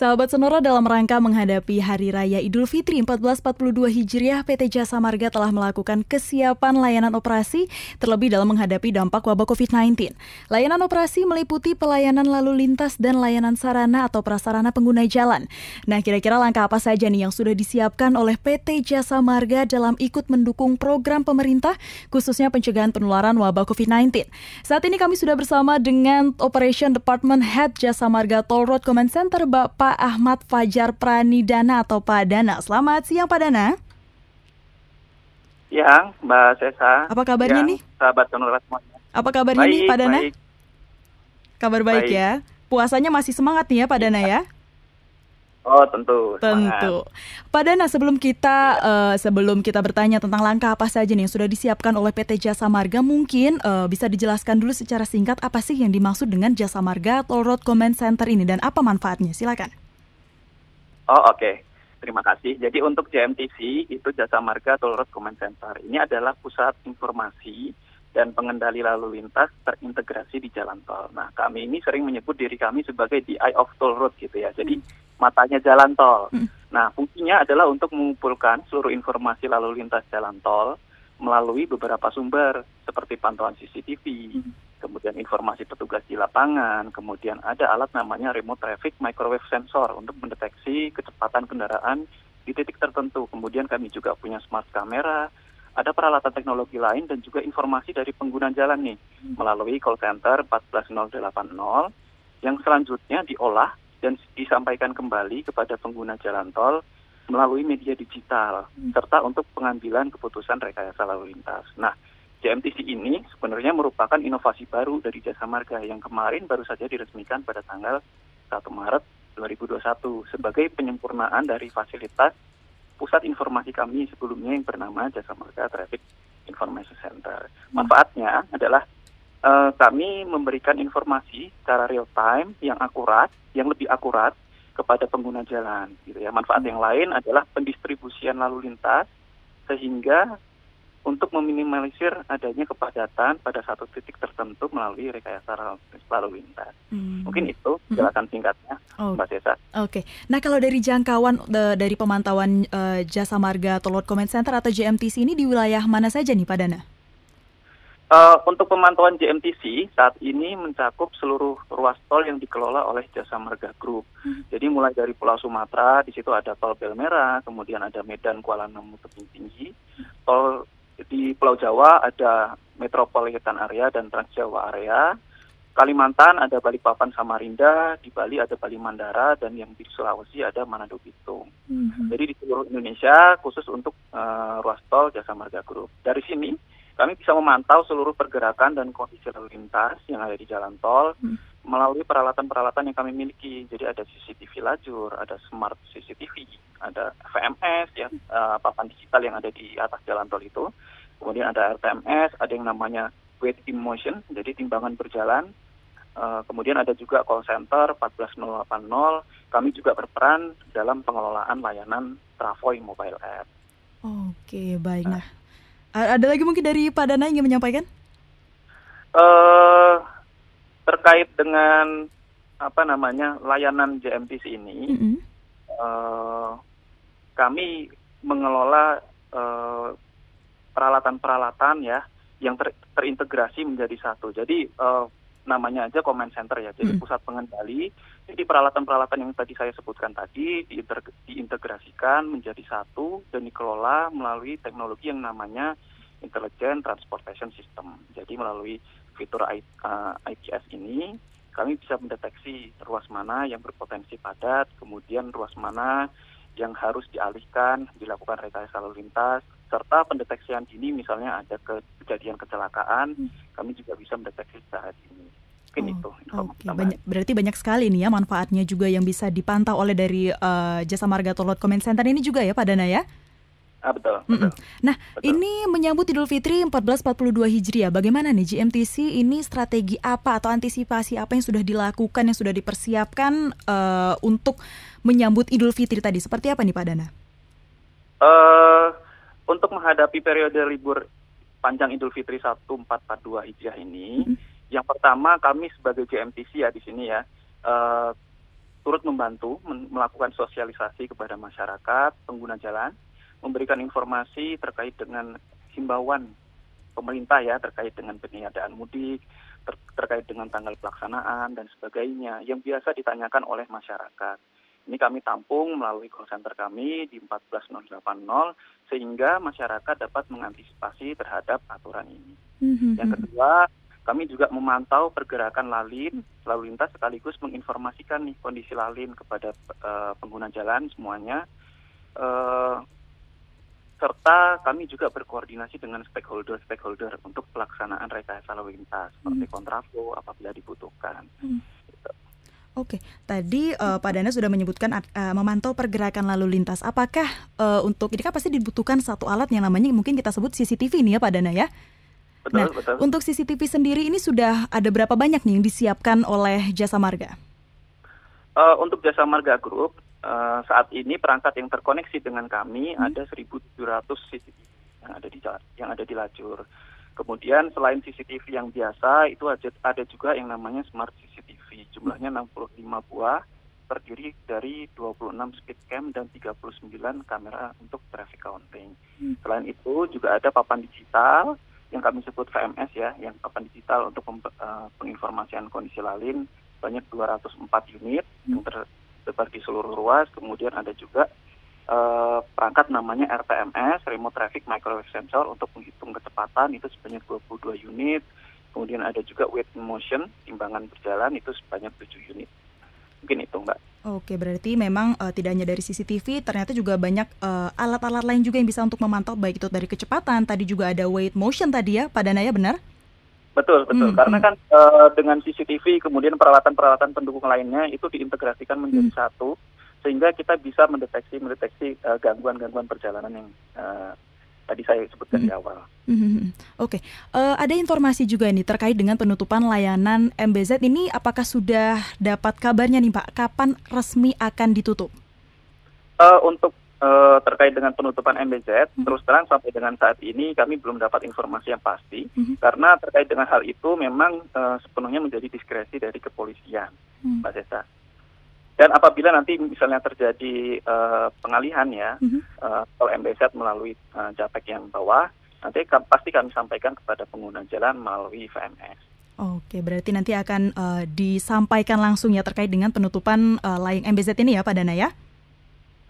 Sahabat Sonora dalam rangka menghadapi Hari Raya Idul Fitri 1442 Hijriah, PT Jasa Marga telah melakukan kesiapan layanan operasi terlebih dalam menghadapi dampak wabah COVID-19. Layanan operasi meliputi pelayanan lalu lintas dan layanan sarana atau prasarana pengguna jalan. Nah, kira-kira langkah apa saja nih yang sudah disiapkan oleh PT Jasa Marga dalam ikut mendukung program pemerintah khususnya pencegahan penularan wabah COVID-19. Saat ini kami sudah bersama dengan Operation Department Head Jasa Marga Toll Road Command Center, Bapak Ahmad Fajar Pranidana atau Pak Dana. Selamat siang Pak Dana. Ya, Mbak Sesa. Apa kabarnya ya, nih? Sahabat semuanya. Apa kabarnya baik, nih Pak Dana? Baik. Kabar baik, baik ya. Puasanya masih semangat nih ya Pak Dana ya? Oh tentu. Tentu. Pak Dana sebelum kita uh, sebelum kita bertanya tentang langkah apa saja nih yang sudah disiapkan oleh PT Jasa Marga, mungkin uh, bisa dijelaskan dulu secara singkat apa sih yang dimaksud dengan Jasa Marga Toll Road Command Center ini dan apa manfaatnya? Silakan. Oh oke. Okay. Terima kasih. Jadi untuk JMTC itu Jasa Marga Toll Road Command Center ini adalah pusat informasi dan pengendali lalu lintas terintegrasi di jalan tol. Nah, kami ini sering menyebut diri kami sebagai the eye of toll road gitu ya. Jadi hmm. matanya jalan tol. Hmm. Nah, fungsinya adalah untuk mengumpulkan seluruh informasi lalu lintas jalan tol melalui beberapa sumber seperti pantauan CCTV, hmm. kemudian informasi petugas di lapangan, kemudian ada alat namanya remote traffic microwave sensor untuk mendeteksi kecepatan kendaraan di titik tertentu. Kemudian kami juga punya smart camera, ada peralatan teknologi lain dan juga informasi dari pengguna jalan nih hmm. melalui call center 14080 yang selanjutnya diolah dan disampaikan kembali kepada pengguna jalan tol melalui media digital hmm. serta untuk pengambilan keputusan rekayasa lalu lintas. Nah, JMTC ini sebenarnya merupakan inovasi baru dari Jasa Marga yang kemarin baru saja diresmikan pada tanggal 1 Maret 2021 sebagai penyempurnaan dari fasilitas pusat informasi kami sebelumnya yang bernama Jasa Marga Traffic Information Center. Hmm. Manfaatnya adalah uh, kami memberikan informasi secara real time yang akurat, yang lebih akurat kepada pengguna jalan. Gitu ya. Manfaat yang lain adalah pendistribusian lalu lintas sehingga untuk meminimalisir adanya kepadatan pada satu titik tertentu melalui rekayasa lalu lintas. Hmm. Mungkin itu penjelasan hmm. singkatnya, oh. Mbak Cesa. Oke. Okay. Nah, kalau dari jangkauan dari pemantauan uh, Jasa Marga Tolot Comment Center atau JMTC ini di wilayah mana saja nih, Pak Dana? Uh, untuk pemantauan JMTC saat ini mencakup seluruh ruas tol yang dikelola oleh Jasa Marga Group. Hmm. Jadi mulai dari Pulau Sumatera, di situ ada tol Belmera, kemudian ada Medan Kuala Namu Tebing Tinggi, tol di Pulau Jawa ada Metropolitan Area dan Trans Jawa Area. Kalimantan ada Balikpapan Samarinda, di Bali ada Bali Mandara, dan yang di Sulawesi ada Manado Bitung. Mm-hmm. Jadi di seluruh Indonesia khusus untuk uh, ruas tol Jasa Marga Group. Dari sini kami bisa memantau seluruh pergerakan dan kondisi lalu lintas yang ada di jalan tol mm. melalui peralatan-peralatan yang kami miliki. Jadi ada CCTV lajur, ada smart CCTV, ada VMS ya, uh, papan digital yang ada di atas jalan tol itu kemudian ada RTMS, ada yang namanya weight in motion, jadi timbangan berjalan. Uh, kemudian ada juga call center 14080. Kami juga berperan dalam pengelolaan layanan Travoy mobile app. Oke, baik. Nah, ada lagi mungkin dari Pak Dana ingin menyampaikan? Uh, terkait dengan apa namanya layanan JMTC ini, mm -hmm. uh, kami mengelola uh, peralatan-peralatan ya yang ter, terintegrasi menjadi satu. Jadi uh, namanya aja command center ya, jadi hmm. pusat pengendali. Jadi peralatan-peralatan yang tadi saya sebutkan tadi diintegrasikan menjadi satu dan dikelola melalui teknologi yang namanya Intelligent Transportation System. Jadi melalui fitur I, uh, eh, ITS ini kami bisa mendeteksi ruas mana yang berpotensi padat, kemudian ruas mana yang harus dialihkan, dilakukan rekayasa lalu lintas, serta pendeteksian dini misalnya ada ke kejadian kecelakaan, hmm. kami juga bisa mendeteksi saat ini. Mungkin oh, itu. Okay. Banyak, berarti banyak sekali nih ya manfaatnya juga yang bisa dipantau oleh dari uh, Jasa Marga Tolot Comment Center ini juga ya Pak Dana ya? Ah, betul, betul. Nah, betul. ini menyambut Idul Fitri 1442 Hijriah. Bagaimana nih GMTC ini strategi apa atau antisipasi apa yang sudah dilakukan yang sudah dipersiapkan uh, untuk menyambut Idul Fitri tadi? Seperti apa nih Pak Dana? Uh, untuk menghadapi periode libur panjang Idul Fitri 1442 Hijriah ini, mm -hmm. yang pertama kami sebagai GMTC ya di sini ya uh, turut membantu melakukan sosialisasi kepada masyarakat pengguna jalan, memberikan informasi terkait dengan himbauan pemerintah ya terkait dengan peniadaan mudik, ter terkait dengan tanggal pelaksanaan dan sebagainya yang biasa ditanyakan oleh masyarakat. Ini kami tampung melalui call center kami di 14080 sehingga masyarakat dapat mengantisipasi terhadap aturan ini. Mm-hmm. Yang kedua, kami juga memantau pergerakan lalin, lalu lintas sekaligus menginformasikan nih kondisi lalin kepada uh, pengguna jalan semuanya. Uh, serta kami juga berkoordinasi dengan stakeholder-stakeholder untuk pelaksanaan rekayasa lalu lintas seperti hmm. kontraflow apabila dibutuhkan. Hmm. Oke, tadi uh, Pak Dana sudah menyebutkan uh, memantau pergerakan lalu lintas. Apakah uh, untuk ini kan pasti dibutuhkan satu alat yang namanya mungkin kita sebut CCTV nih ya Pak Dana ya? Betul, nah, betul. untuk CCTV sendiri ini sudah ada berapa banyak nih yang disiapkan oleh Jasa Marga? Uh, untuk Jasa Marga Group uh, saat ini perangkat yang terkoneksi dengan kami hmm. ada 1.700 CCTV yang ada di yang ada di lajur. Kemudian selain CCTV yang biasa itu ada juga yang namanya smart CCTV. Jumlahnya 65 buah terdiri dari 26 speed cam dan 39 kamera untuk traffic counting. Hmm. Selain itu juga ada papan digital yang kami sebut VMS ya, yang papan digital untuk uh, penginformasian kondisi lalin banyak 204 unit hmm. yang tersebar di seluruh ruas. Kemudian ada juga uh, perangkat namanya RTMS, Remote Traffic Microwave Sensor untuk menghitung kecepatan itu sebanyak 22 unit. Kemudian ada juga weight motion, timbangan berjalan itu sebanyak 7 unit. Mungkin itu Mbak. Oke, berarti memang uh, tidak hanya dari CCTV, ternyata juga banyak eh, alat-alat uh, lain juga yang bisa untuk memantau baik itu dari kecepatan. Tadi juga ada weight motion tadi ya, Pak Danaya benar? Betul, betul. Hmm, Karena hmm. kan uh, dengan CCTV kemudian peralatan-peralatan pendukung lainnya itu diintegrasikan menjadi hmm. satu sehingga kita bisa mendeteksi mendeteksi gangguan-gangguan uh, perjalanan yang uh, tadi saya sebutkan di awal. Oke, okay. uh, eh, ada informasi juga nih terkait dengan penutupan layanan MBZ ini. Apakah sudah dapat kabarnya nih Pak? Kapan resmi akan ditutup? Uh, untuk uh, terkait dengan penutupan MBZ, hmm. terus terang sampai dengan saat ini kami belum dapat informasi yang pasti, hmm. karena terkait dengan hal itu memang uh, sepenuhnya menjadi diskresi dari kepolisian, hmm. Mbak Sesa. Dan apabila nanti misalnya terjadi uh, pengalihan ya, mm-hmm. uh, tol MBZ melalui uh, JAPEK yang bawah, nanti ka- pasti kami sampaikan kepada pengguna jalan melalui VMS. Oke, berarti nanti akan uh, disampaikan langsung ya terkait dengan penutupan uh, layang MBZ ini ya Pak Dana ya?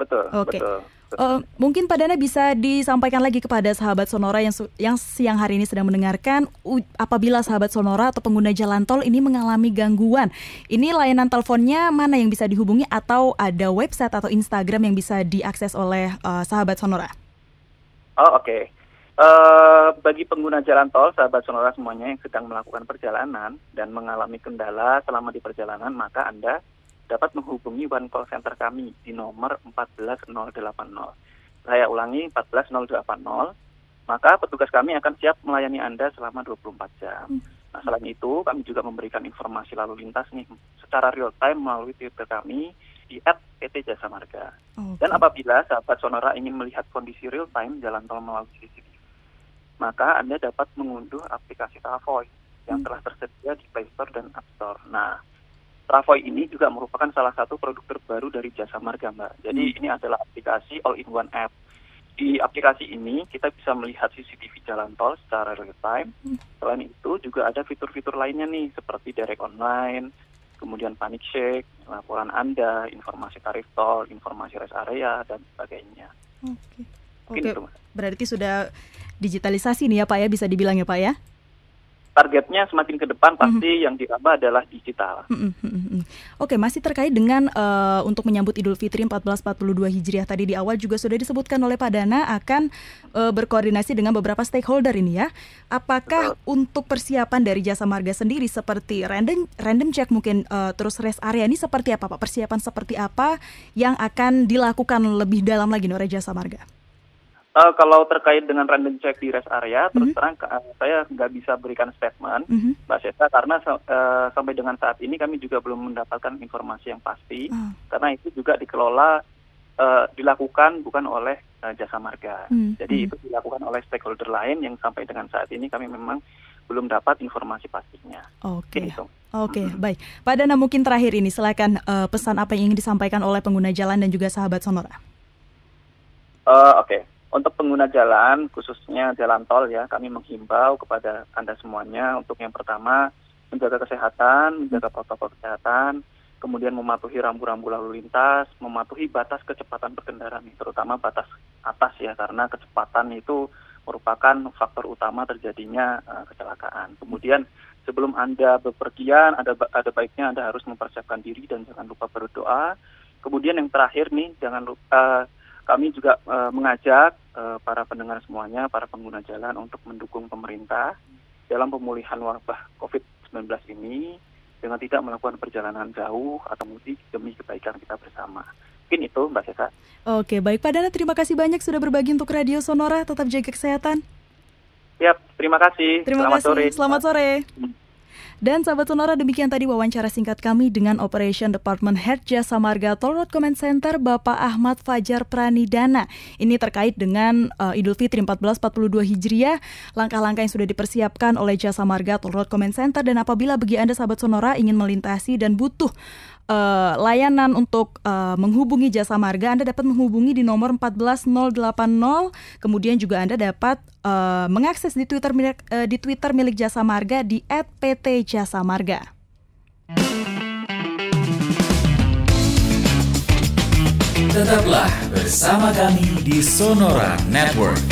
Betul, Oke. betul. Uh, mungkin Pak Dana bisa disampaikan lagi kepada sahabat Sonora yang yang siang hari ini sedang mendengarkan apabila sahabat Sonora atau pengguna jalan tol ini mengalami gangguan. Ini layanan teleponnya mana yang bisa dihubungi atau ada website atau Instagram yang bisa diakses oleh uh, sahabat Sonora? Oh oke. Okay. Uh, bagi pengguna jalan tol, sahabat Sonora semuanya yang sedang melakukan perjalanan dan mengalami kendala selama di perjalanan, maka Anda dapat menghubungi one call center kami di nomor 14080. Saya ulangi 14080, maka petugas kami akan siap melayani Anda selama 24 jam. Hmm. Nah, selain itu, kami juga memberikan informasi lalu lintas nih secara real time melalui Twitter kami di @pt Jasa Marga. Okay. Dan apabila sahabat Sonora ingin melihat kondisi real time jalan tol melalui CCTV, maka Anda dapat mengunduh aplikasi Travoy yang hmm. telah tersedia di Play Store dan App Store. Nah, Travoy ini juga merupakan salah satu produk terbaru dari Jasa Marga, Mbak. Jadi hmm. ini adalah aplikasi all-in-one app. Di aplikasi ini kita bisa melihat CCTV jalan tol secara real time. Hmm. Selain itu juga ada fitur-fitur lainnya nih seperti direct online, kemudian panic check, laporan Anda, informasi tarif tol, informasi rest area dan sebagainya. Oke. Okay. Oke. Berarti sudah digitalisasi nih ya Pak ya bisa dibilang ya Pak ya? Targetnya semakin ke depan pasti mm -hmm. yang diraba adalah digital. Mm -hmm. Oke, masih terkait dengan uh, untuk menyambut Idul Fitri 1442 Hijriah tadi di awal juga sudah disebutkan oleh Pak Dana akan uh, berkoordinasi dengan beberapa stakeholder ini ya. Apakah Betul. untuk persiapan dari Jasa Marga sendiri seperti random random check mungkin uh, terus rest area ini seperti apa Pak? Persiapan seperti apa yang akan dilakukan lebih dalam lagi oleh Jasa Marga? Uh, kalau terkait dengan random check di rest area, mm -hmm. terus terang uh, saya nggak bisa berikan statement, mm -hmm. Mbak Seta, karena uh, sampai dengan saat ini kami juga belum mendapatkan informasi yang pasti, mm. karena itu juga dikelola uh, dilakukan bukan oleh uh, jasa marga. Mm. Jadi mm. itu dilakukan oleh stakeholder lain yang sampai dengan saat ini kami memang belum dapat informasi pastinya. Oke. Okay. Oke, okay, baik. Pak Dana mungkin terakhir ini silakan uh, pesan apa yang ingin disampaikan oleh pengguna jalan dan juga sahabat Sonora. Uh, Oke, okay. Untuk pengguna jalan khususnya jalan tol ya, kami menghimbau kepada anda semuanya untuk yang pertama menjaga kesehatan, menjaga protokol kesehatan, kemudian mematuhi rambu-rambu lalu lintas, mematuhi batas kecepatan berkendara, terutama batas atas ya, karena kecepatan itu merupakan faktor utama terjadinya uh, kecelakaan. Kemudian sebelum anda bepergian, ada ada baiknya anda harus mempersiapkan diri dan jangan lupa berdoa. Kemudian yang terakhir nih, jangan lupa uh, kami juga uh, mengajak uh, para pendengar semuanya, para pengguna jalan untuk mendukung pemerintah dalam pemulihan wabah COVID-19 ini dengan tidak melakukan perjalanan jauh atau mudik demi kebaikan kita bersama. Mungkin itu Mbak Sesa. Oke, baik Pak Dana, terima kasih banyak sudah berbagi untuk Radio Sonora. Tetap jaga kesehatan. Yap, terima kasih. Terima Selamat kasih. Sore. Selamat sore. Dan sahabat Sonora demikian tadi wawancara singkat kami dengan Operation Department Head Jasa Marga Toll Road Command Center Bapak Ahmad Fajar Pranidana. Ini terkait dengan uh, Idul Fitri 1442 Hijriah, langkah-langkah yang sudah dipersiapkan oleh Jasa Marga Toll Road Command Center dan apabila bagi Anda sahabat Sonora ingin melintasi dan butuh uh, layanan untuk uh, menghubungi jasa marga, Anda dapat menghubungi di nomor 14080. Kemudian juga Anda dapat uh, mengakses di Twitter milik uh, di Twitter milik jasa marga di @pt_jasa_marga. Tetaplah bersama kami di Sonora Network.